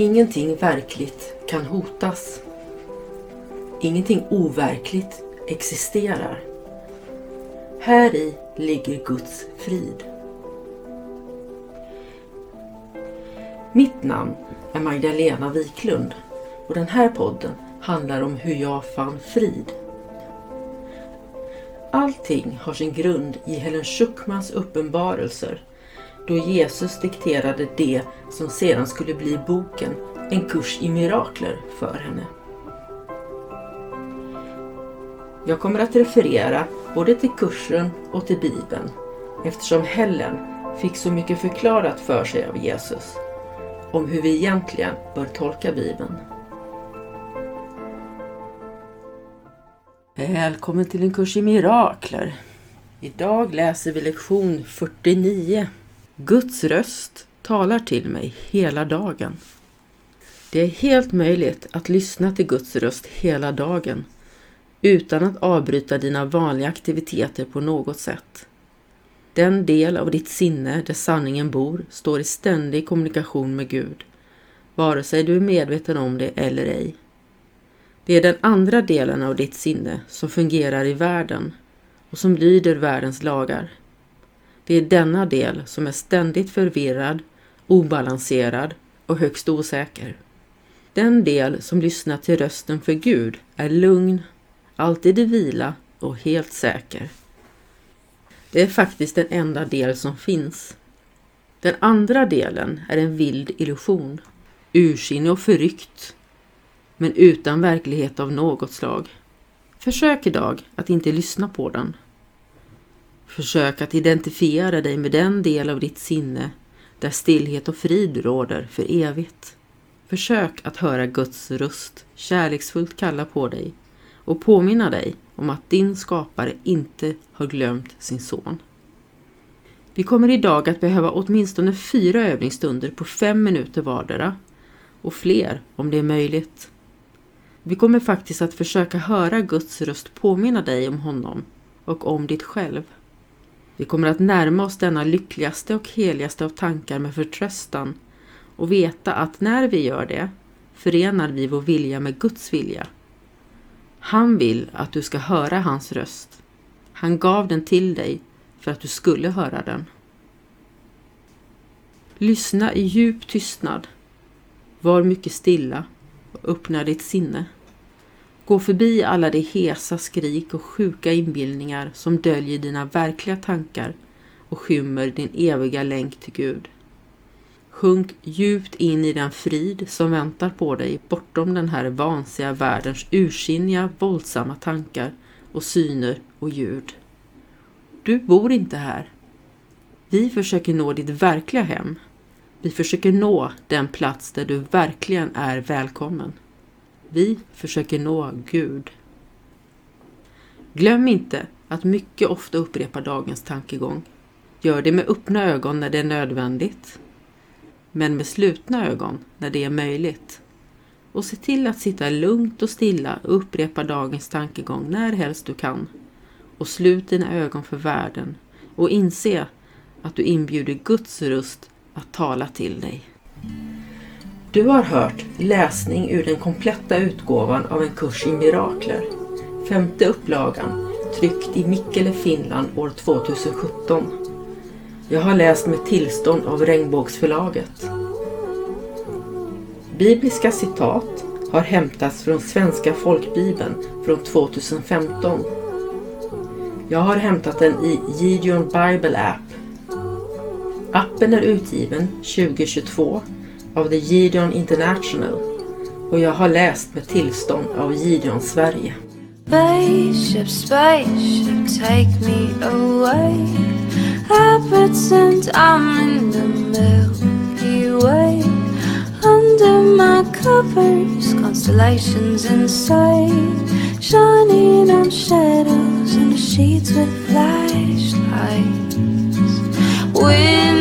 Ingenting verkligt kan hotas. Ingenting overkligt existerar. Här i ligger Guds frid. Mitt namn är Magdalena Wiklund och den här podden handlar om hur jag fann frid. Allting har sin grund i Helen Schuckmans uppenbarelser då Jesus dikterade det som sedan skulle bli boken En kurs i mirakler för henne. Jag kommer att referera både till kursen och till Bibeln eftersom Helen fick så mycket förklarat för sig av Jesus om hur vi egentligen bör tolka Bibeln. Välkommen till en kurs i mirakler. Idag läser vi lektion 49. Guds röst talar till mig hela dagen. Det är helt möjligt att lyssna till Guds röst hela dagen utan att avbryta dina vanliga aktiviteter på något sätt. Den del av ditt sinne där sanningen bor står i ständig kommunikation med Gud, vare sig du är medveten om det eller ej. Det är den andra delen av ditt sinne som fungerar i världen och som lyder världens lagar. Det är denna del som är ständigt förvirrad, obalanserad och högst osäker. Den del som lyssnar till rösten för Gud är lugn, alltid i vila och helt säker. Det är faktiskt den enda del som finns. Den andra delen är en vild illusion, ursinnig och förryckt, men utan verklighet av något slag. Försök idag att inte lyssna på den. Försök att identifiera dig med den del av ditt sinne där stillhet och frid råder för evigt. Försök att höra Guds röst kärleksfullt kalla på dig och påminna dig om att din skapare inte har glömt sin son. Vi kommer idag att behöva åtminstone fyra övningsstunder på fem minuter vardera och fler om det är möjligt. Vi kommer faktiskt att försöka höra Guds röst påminna dig om honom och om ditt själv. Vi kommer att närma oss denna lyckligaste och heligaste av tankar med förtröstan och veta att när vi gör det förenar vi vår vilja med Guds vilja. Han vill att du ska höra hans röst. Han gav den till dig för att du skulle höra den. Lyssna i djup tystnad. Var mycket stilla och öppna ditt sinne. Gå förbi alla de hesa skrik och sjuka inbildningar som döljer dina verkliga tankar och skymmer din eviga länk till Gud. Sjunk djupt in i den frid som väntar på dig bortom den här vansiga världens ursinniga, våldsamma tankar och syner och ljud. Du bor inte här. Vi försöker nå ditt verkliga hem. Vi försöker nå den plats där du verkligen är välkommen. Vi försöker nå Gud. Glöm inte att mycket ofta upprepa dagens tankegång. Gör det med öppna ögon när det är nödvändigt, men med slutna ögon när det är möjligt. Och se till att sitta lugnt och stilla och upprepa dagens tankegång när helst du kan. Och slut dina ögon för världen och inse att du inbjuder Guds röst att tala till dig. Du har hört läsning ur den kompletta utgåvan av en kurs i mirakler. Femte upplagan, tryckt i Mikkele, Finland år 2017. Jag har läst med tillstånd av Regnbågsförlaget. Bibliska citat har hämtats från Svenska folkbibeln från 2015. Jag har hämtat den i Gideon Bible App. Appen är utgiven 2022 av The Gideon International. Och jag har läst med tillstånd av Gideon Sverige. Spaceship, spaceship, take me away. I pretend I'm in the Milky Way. Under my covers, constellations inside. Shining on shadows in the sheets with flashlights. Wind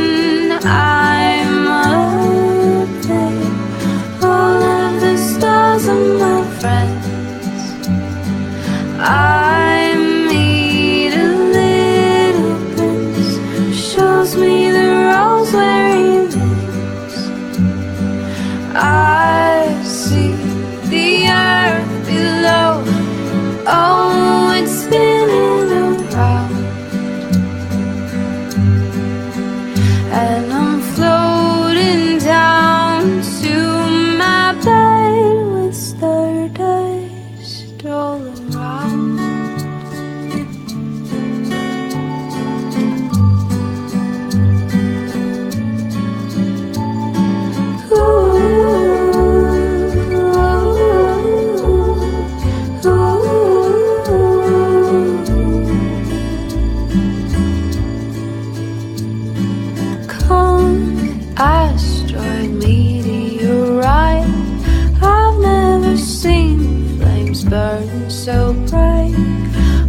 burn so bright.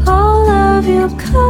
All of your colors.